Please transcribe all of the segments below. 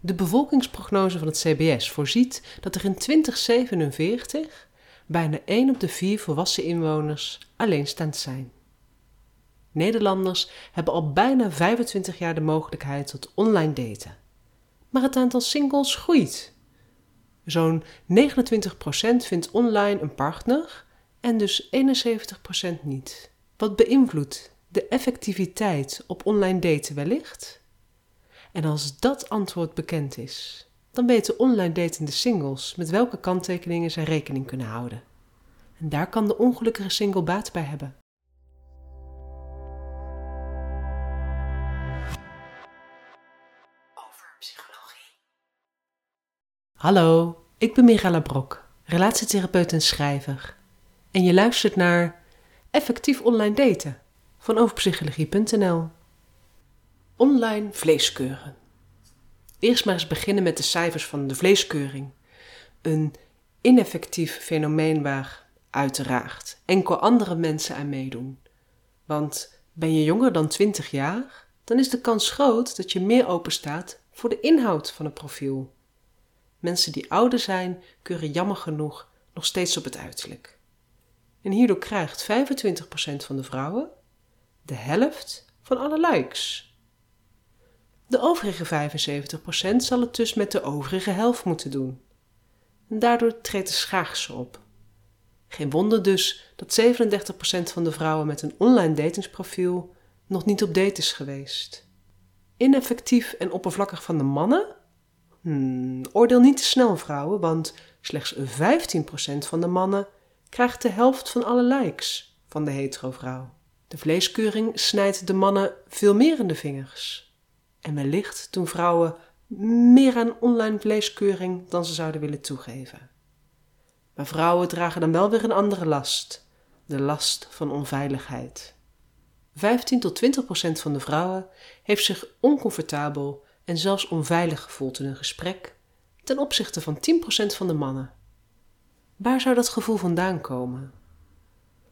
De bevolkingsprognose van het CBS voorziet dat er in 2047 bijna 1 op de 4 volwassen inwoners alleenstaand zijn. Nederlanders hebben al bijna 25 jaar de mogelijkheid tot online daten. Maar het aantal singles groeit. Zo'n 29% vindt online een partner en dus 71% niet. Wat beïnvloedt de effectiviteit op online daten wellicht? En als dat antwoord bekend is, dan weten online datende singles met welke kanttekeningen zij rekening kunnen houden. En daar kan de ongelukkige single baat bij hebben. Over psychologie. Hallo, ik ben Mirella Brok, relatietherapeut en schrijver. En je luistert naar Effectief Online Daten van overpsychologie.nl. Online vleeskeuren. Eerst maar eens beginnen met de cijfers van de vleeskeuring. Een ineffectief fenomeen waar uiteraard enkel andere mensen aan meedoen. Want ben je jonger dan 20 jaar, dan is de kans groot dat je meer openstaat voor de inhoud van een profiel. Mensen die ouder zijn, keuren jammer genoeg nog steeds op het uiterlijk. En hierdoor krijgt 25% van de vrouwen de helft van alle likes. De overige 75% zal het dus met de overige helft moeten doen. En daardoor treedt de schaarste op. Geen wonder dus dat 37% van de vrouwen met een online datingsprofiel nog niet op date is geweest. Ineffectief en oppervlakkig van de mannen? Hmm, oordeel niet te snel, vrouwen, want slechts 15% van de mannen krijgt de helft van alle likes van de hetero vrouw. De vleeskeuring snijdt de mannen veel meer in de vingers. En wellicht doen vrouwen meer aan online vleeskeuring dan ze zouden willen toegeven. Maar vrouwen dragen dan wel weer een andere last: de last van onveiligheid. 15 tot 20 procent van de vrouwen heeft zich oncomfortabel en zelfs onveilig gevoeld in een gesprek ten opzichte van 10 procent van de mannen. Waar zou dat gevoel vandaan komen?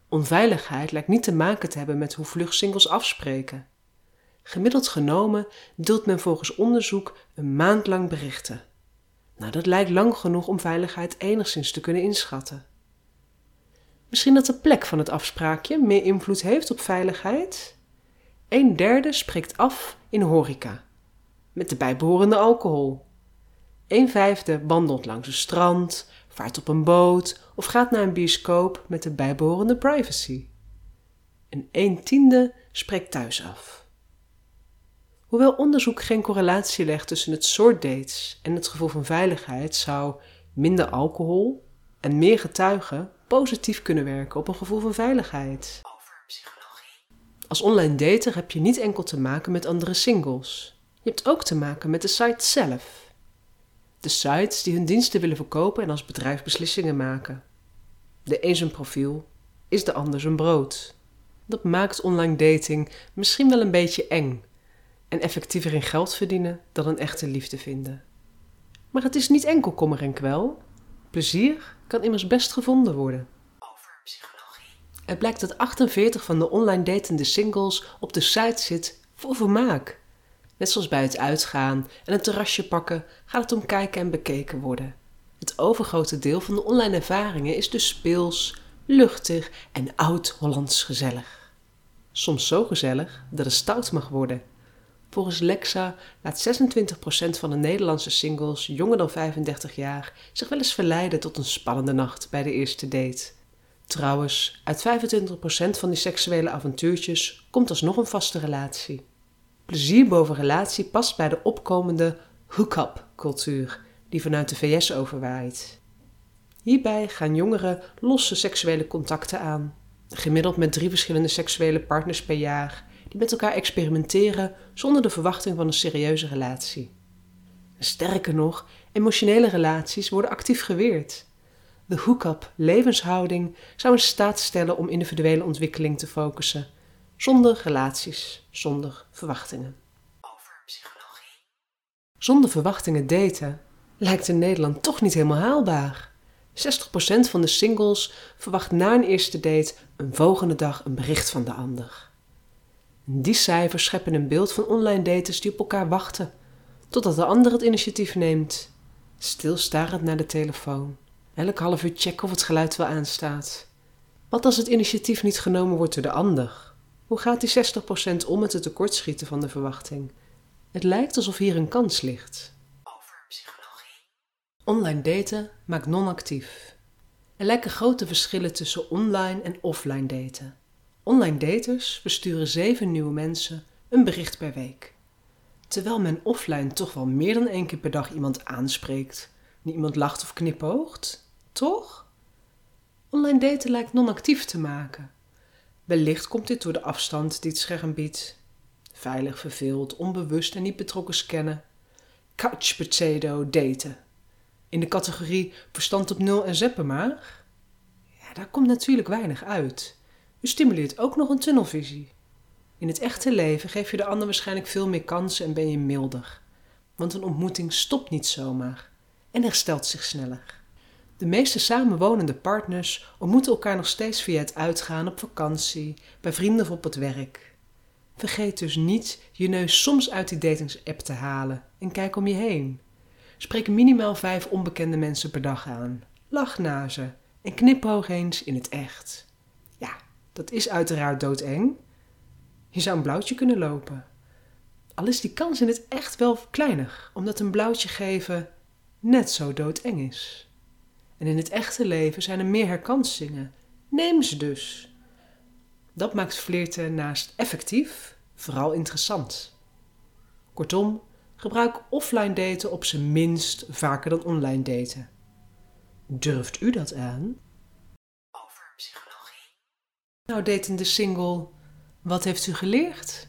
Onveiligheid lijkt niet te maken te hebben met hoe vlug singles afspreken. Gemiddeld genomen deelt men volgens onderzoek een maand lang berichten. Nou, dat lijkt lang genoeg om veiligheid enigszins te kunnen inschatten. Misschien dat de plek van het afspraakje meer invloed heeft op veiligheid? Een derde spreekt af in horeca, met de bijbehorende alcohol. Een vijfde wandelt langs een strand, vaart op een boot of gaat naar een bioscoop met de bijbehorende privacy. En een tiende spreekt thuis af. Hoewel onderzoek geen correlatie legt tussen het soort dates en het gevoel van veiligheid, zou minder alcohol en meer getuigen positief kunnen werken op een gevoel van veiligheid. Over psychologie. Als online dater heb je niet enkel te maken met andere singles. Je hebt ook te maken met de site zelf. De sites die hun diensten willen verkopen en als bedrijf beslissingen maken. De een zijn profiel is de ander zijn brood. Dat maakt online dating misschien wel een beetje eng en effectiever in geld verdienen dan een echte liefde vinden. Maar het is niet enkel kommer en kwel. Plezier kan immers best gevonden worden. Over psychologie. Het blijkt dat 48 van de online datende singles op de site zit voor vermaak. Net zoals bij het uitgaan en een terrasje pakken gaat het om kijken en bekeken worden. Het overgrote deel van de online ervaringen is dus speels, luchtig en oud-Hollands gezellig. Soms zo gezellig dat het stout mag worden. Volgens Lexa laat 26% van de Nederlandse singles jonger dan 35 jaar zich wel eens verleiden tot een spannende nacht bij de eerste date. Trouwens, uit 25% van die seksuele avontuurtjes komt alsnog een vaste relatie. Plezier boven relatie past bij de opkomende hook-up cultuur die vanuit de VS overwaait. Hierbij gaan jongeren losse seksuele contacten aan, gemiddeld met drie verschillende seksuele partners per jaar, die met elkaar experimenteren zonder de verwachting van een serieuze relatie. Sterker nog, emotionele relaties worden actief geweerd. De hook-up levenshouding zou in staat stellen om individuele ontwikkeling te focussen, zonder relaties, zonder verwachtingen. Over psychologie. Zonder verwachtingen daten lijkt in Nederland toch niet helemaal haalbaar. 60% van de singles verwacht na een eerste date een volgende dag een bericht van de ander. Die cijfers scheppen een beeld van online daters die op elkaar wachten, Totdat de ander het initiatief neemt. Stilstarend naar de telefoon. Elk half uur checken of het geluid wel aanstaat. Wat als het initiatief niet genomen wordt door de ander? Hoe gaat die 60% om met het tekortschieten van de verwachting? Het lijkt alsof hier een kans ligt. over psychologie, Online daten maakt non-actief. Er lijken grote verschillen tussen online en offline daten. Online daters versturen zeven nieuwe mensen een bericht per week. Terwijl men offline toch wel meer dan één keer per dag iemand aanspreekt, niet iemand lacht of knipoogt, toch? Online daten lijkt non-actief te maken. Wellicht komt dit door de afstand die het scherm biedt. Veilig verveeld, onbewust en niet betrokken scannen. Couch potato daten. In de categorie verstand op nul en zeppen maar. Ja, daar komt natuurlijk weinig uit. U stimuleert ook nog een tunnelvisie. In het echte leven geef je de ander waarschijnlijk veel meer kansen en ben je milder. Want een ontmoeting stopt niet zomaar en herstelt zich sneller. De meeste samenwonende partners ontmoeten elkaar nog steeds via het uitgaan op vakantie, bij vrienden of op het werk. Vergeet dus niet je neus soms uit die datingsapp te halen en kijk om je heen. Spreek minimaal vijf onbekende mensen per dag aan. Lach naar ze en knipoog eens in het echt. Dat is uiteraard doodeng. Je zou een blauwtje kunnen lopen. Al is die kans in het echt wel kleiner, omdat een blauwtje geven net zo doodeng is. En in het echte leven zijn er meer herkansingen. Neem ze dus. Dat maakt flirten naast effectief vooral interessant. Kortom, gebruik offline daten op zijn minst vaker dan online daten. Durft u dat aan? Nou, datende single, wat heeft u geleerd?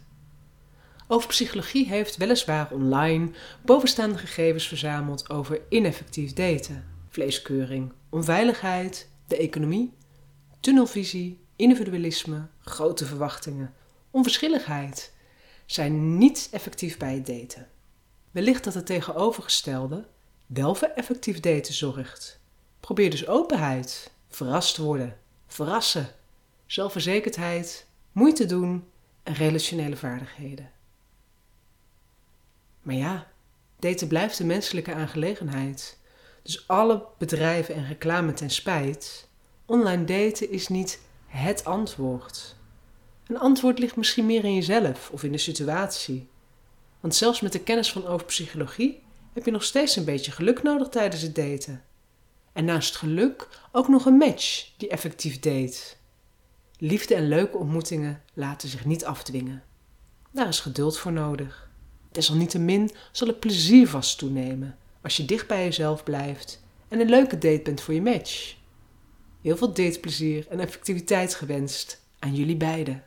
Over psychologie heeft weliswaar online bovenstaande gegevens verzameld over ineffectief daten, vleeskeuring, onveiligheid, de economie, tunnelvisie, individualisme, grote verwachtingen, onverschilligheid zijn niet effectief bij het daten. Wellicht dat het tegenovergestelde wel voor effectief daten zorgt. Probeer dus openheid, verrast worden, verrassen, zelfverzekerdheid, moeite doen en relationele vaardigheden. Maar ja, daten blijft een menselijke aangelegenheid. Dus alle bedrijven en reclame ten spijt, online daten is niet het antwoord. Een antwoord ligt misschien meer in jezelf of in de situatie. Want zelfs met de kennis van over psychologie heb je nog steeds een beetje geluk nodig tijdens het daten. En naast geluk ook nog een match die effectief date. Liefde en leuke ontmoetingen laten zich niet afdwingen. Daar is geduld voor nodig. Desalniettemin zal het plezier vast toenemen als je dicht bij jezelf blijft en een leuke date bent voor je match. Heel veel dateplezier en effectiviteit gewenst aan jullie beiden.